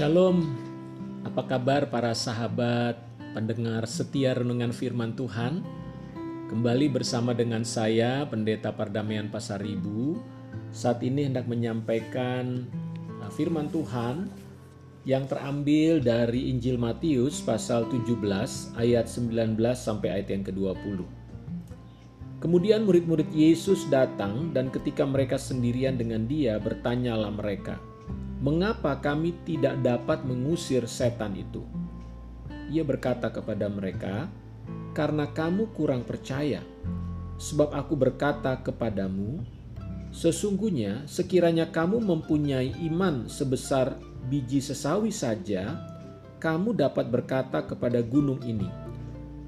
Shalom, apa kabar para sahabat pendengar setia renungan firman Tuhan? Kembali bersama dengan saya, Pendeta Pardamaian Pasar Ibu. Saat ini hendak menyampaikan uh, firman Tuhan yang terambil dari Injil Matius pasal 17 ayat 19 sampai ayat yang ke-20. Kemudian murid-murid Yesus datang dan ketika mereka sendirian dengan dia bertanyalah mereka, "Mengapa kami tidak dapat mengusir setan itu?" Ia berkata kepada mereka, "Karena kamu kurang percaya. Sebab aku berkata kepadamu, sesungguhnya sekiranya kamu mempunyai iman sebesar biji sesawi saja, kamu dapat berkata kepada gunung ini,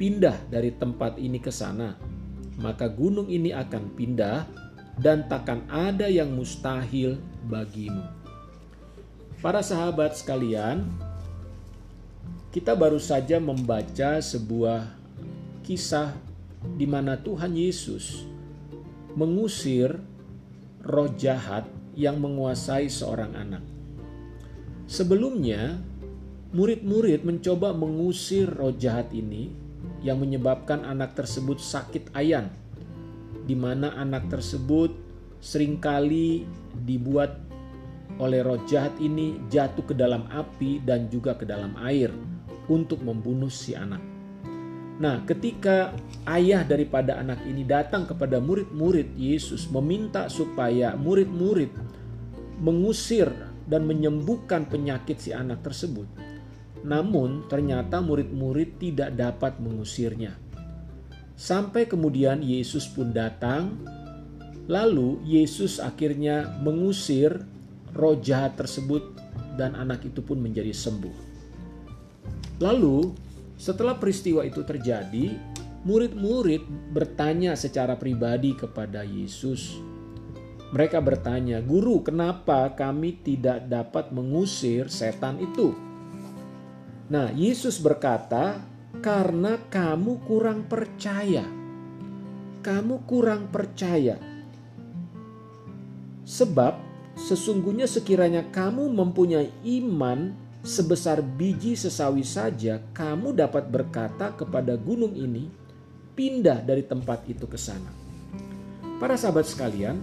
"Pindah dari tempat ini ke sana." Maka gunung ini akan pindah dan takkan ada yang mustahil bagimu. Para sahabat sekalian, kita baru saja membaca sebuah kisah di mana Tuhan Yesus mengusir roh jahat yang menguasai seorang anak. Sebelumnya, murid-murid mencoba mengusir roh jahat ini yang menyebabkan anak tersebut sakit ayan, di mana anak tersebut sering kali dibuat oleh roh jahat ini jatuh ke dalam api dan juga ke dalam air untuk membunuh si anak. Nah, ketika ayah daripada anak ini datang kepada murid-murid Yesus meminta supaya murid-murid mengusir dan menyembuhkan penyakit si anak tersebut, namun ternyata murid-murid tidak dapat mengusirnya. Sampai kemudian Yesus pun datang, lalu Yesus akhirnya mengusir roh jahat tersebut dan anak itu pun menjadi sembuh. Lalu setelah peristiwa itu terjadi, murid-murid bertanya secara pribadi kepada Yesus. Mereka bertanya, "Guru, kenapa kami tidak dapat mengusir setan itu?" Nah, Yesus berkata, "Karena kamu kurang percaya. Kamu kurang percaya. Sebab sesungguhnya sekiranya kamu mempunyai iman sebesar biji sesawi saja, kamu dapat berkata kepada gunung ini, pindah dari tempat itu ke sana. Para sahabat sekalian,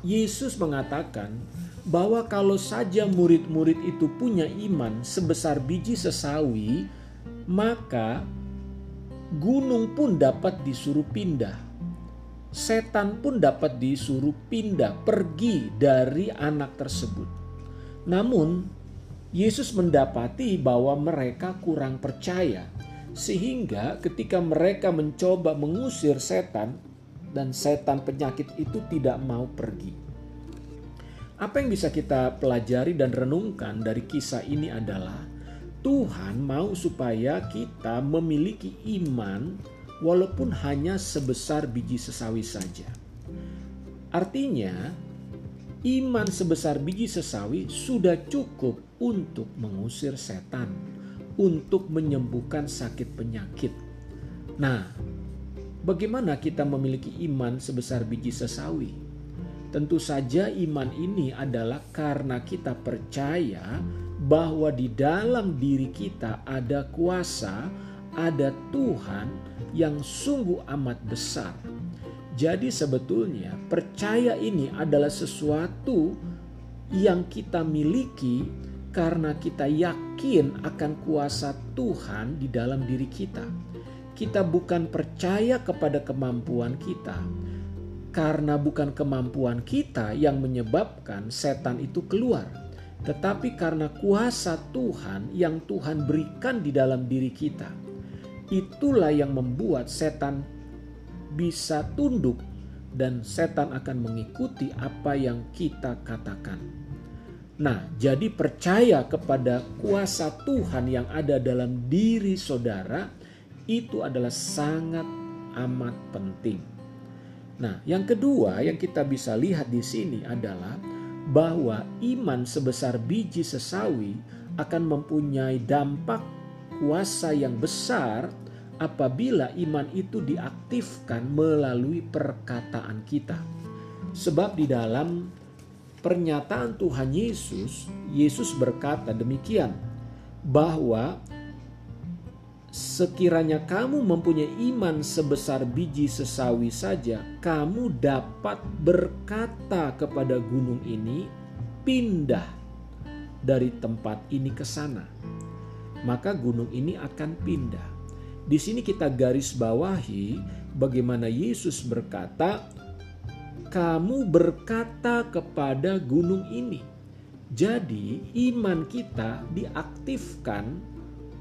Yesus mengatakan bahwa kalau saja murid-murid itu punya iman sebesar biji sesawi, maka gunung pun dapat disuruh pindah. Setan pun dapat disuruh pindah, pergi dari anak tersebut. Namun, Yesus mendapati bahwa mereka kurang percaya, sehingga ketika mereka mencoba mengusir setan, dan setan penyakit itu tidak mau pergi. Apa yang bisa kita pelajari dan renungkan dari kisah ini adalah Tuhan mau supaya kita memiliki iman, walaupun hanya sebesar biji sesawi saja. Artinya, iman sebesar biji sesawi sudah cukup untuk mengusir setan, untuk menyembuhkan sakit penyakit. Nah, bagaimana kita memiliki iman sebesar biji sesawi? Tentu saja iman ini adalah karena kita percaya bahwa di dalam diri kita ada kuasa, ada Tuhan yang sungguh amat besar jadi sebetulnya percaya ini adalah sesuatu yang kita miliki karena kita yakin akan kuasa Tuhan di dalam diri kita. Kita bukan percaya kepada kemampuan kita, karena bukan kemampuan kita yang menyebabkan setan itu keluar, tetapi karena kuasa Tuhan yang Tuhan berikan di dalam diri kita. Itulah yang membuat setan bisa tunduk dan setan akan mengikuti apa yang kita katakan. Nah, jadi percaya kepada kuasa Tuhan yang ada dalam diri saudara itu adalah sangat amat penting. Nah, yang kedua yang kita bisa lihat di sini adalah bahwa iman sebesar biji sesawi akan mempunyai dampak kuasa yang besar apabila iman itu diaktifkan melalui perkataan kita. Sebab di dalam pernyataan Tuhan Yesus, Yesus berkata demikian bahwa sekiranya kamu mempunyai iman sebesar biji sesawi saja, kamu dapat berkata kepada gunung ini, "Pindah dari tempat ini ke sana." Maka gunung ini akan pindah. Di sini kita garis bawahi bagaimana Yesus berkata, "Kamu berkata kepada gunung ini." Jadi, iman kita diaktifkan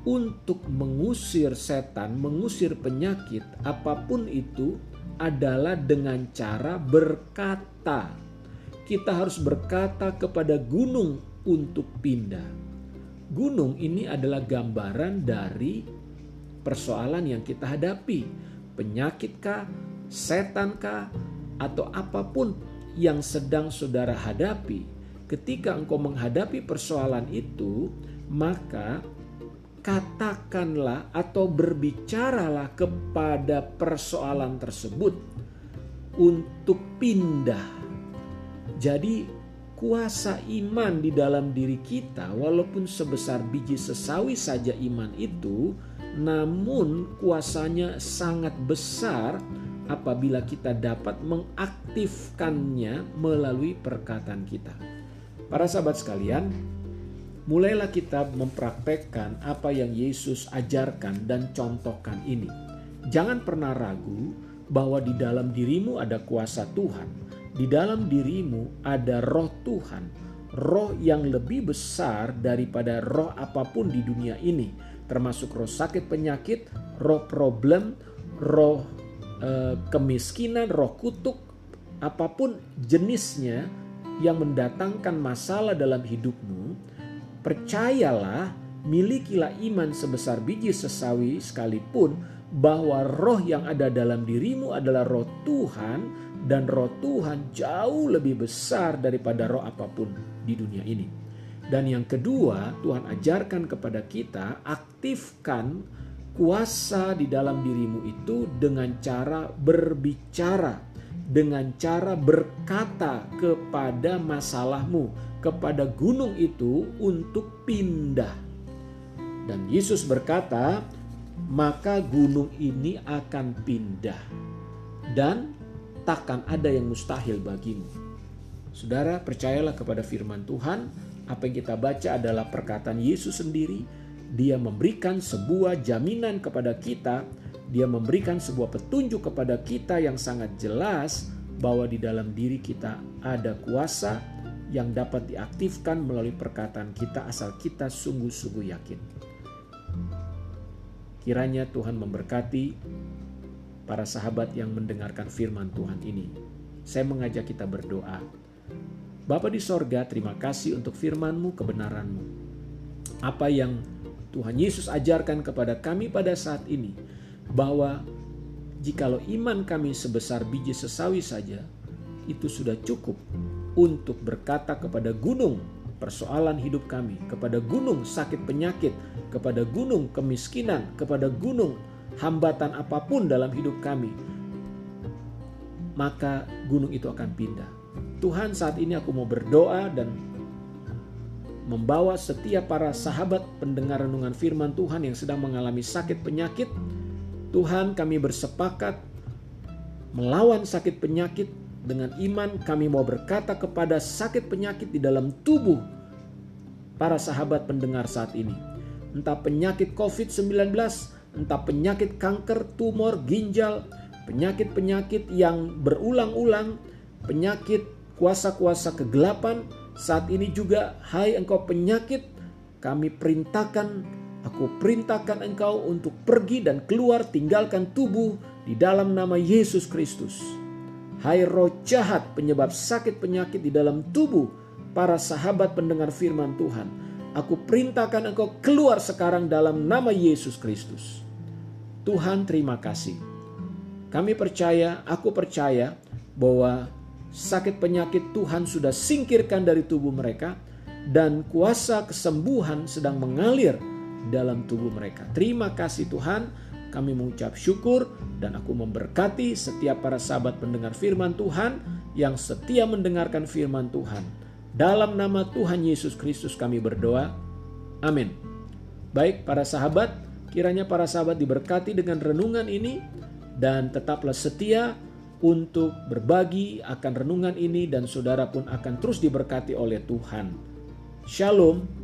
untuk mengusir setan, mengusir penyakit, apa pun itu adalah dengan cara berkata. Kita harus berkata kepada gunung untuk pindah. Gunung ini adalah gambaran dari persoalan yang kita hadapi. Penyakitkah, setankah, atau apa pun yang sedang saudara hadapi. Ketika engkau menghadapi persoalan itu, maka katakanlah atau berbicaralah kepada persoalan tersebut untuk pindah. Jadi kuasa iman di dalam diri kita walaupun sebesar biji sesawi saja iman itu namun kuasanya sangat besar apabila kita dapat mengaktifkannya melalui perkataan kita. Para sahabat sekalian, mulailah kita mempraktekkan apa yang Yesus ajarkan dan contohkan ini. Jangan pernah ragu bahwa di dalam dirimu ada kuasa Tuhan, di dalam dirimu ada Roh Tuhan, roh yang lebih besar daripada roh apa pun di dunia ini, termasuk roh sakit penyakit, roh problem, roh e, kemiskinan, roh kutuk, apa pun jenisnya yang mendatangkan masalah dalam hidupmu Percayalah, milikilah iman sebesar biji sesawi sekalipun bahwa roh yang ada dalam dirimu adalah roh Tuhan dan roh Tuhan jauh lebih besar daripada roh apa pun di dunia ini. Dan yang kedua, Tuhan ajarkan kepada kita aktifkan kuasa di dalam dirimu itu dengan cara berbicara, dengan cara berkata kepada masalahmu, kepada gunung itu untuk pindah. Dan Yesus berkata, "Maka gunung ini akan pindah, dan takkan ada yang mustahil bagimu." Saudara, percayalah kepada firman Tuhan. Apa yang kita baca adalah perkataan Yesus sendiri. Dia memberikan sebuah jaminan kepada kita, dia memberikan sebuah petunjuk kepada kita yang sangat jelas bahwa di dalam diri kita ada kuasa, yang dapat diaktifkan melalui perkataan kita asal kita sungguh-sungguh yakin. Kiranya Tuhan memberkati para sahabat yang mendengarkan firman Tuhan ini. Saya mengajak kita berdoa. Bapa di sorga, terima kasih untuk firman-Mu, kebenaran-Mu. Apa yang Tuhan Yesus ajarkan kepada kami pada saat ini, bahwa jikalau iman kami sebesar biji sesawi saja, itu sudah cukup untuk berkata kepada gunung persoalan hidup kami, kepada gunung sakit penyakit, kepada gunung kemiskinan, kepada gunung hambatan apa pun dalam hidup kami, maka gunung itu akan pindah. Tuhan saat ini aku mau berdoa dan membawa setiap para sahabat pendengar renungan firman Tuhan yang sedang mengalami sakit penyakit. Tuhan kami bersepakat melawan sakit penyakit dengan iman kami mau berkata kepada sakit penyakit di dalam tubuh para sahabat pendengar saat ini. Entah penyakit COVID-19, entah penyakit kanker, tumor, ginjal, penyakit-penyakit yang berulang-ulang, penyakit kuasa-kuasa kegelapan, saat ini juga, hai engkau penyakit, kami perintahkan, aku perintahkan engkau untuk pergi dan keluar tinggalkan tubuh di dalam nama Yesus Kristus. Hai roh jahat penyebab sakit penyakit di dalam tubuh para sahabat pendengar firman Tuhan. Aku perintahkan engkau keluar sekarang dalam nama Yesus Kristus. Tuhan terima kasih. Kami percaya, aku percaya bahwa sakit penyakit Tuhan sudah singkirkan dari tubuh mereka dan kuasa kesembuhan sedang mengalir dalam tubuh mereka. Terima kasih Tuhan. Kami mengucap syukur dan aku memberkati setiap para sahabat pendengar firman Tuhan yang setia mendengarkan firman Tuhan. Dalam nama Tuhan Yesus Kristus kami berdoa. Amin. Baik para sahabat, kiranya para sahabat diberkati dengan renungan ini dan tetaplah setia untuk berbagi akan renungan ini dan saudara pun akan terus diberkati oleh Tuhan. Shalom.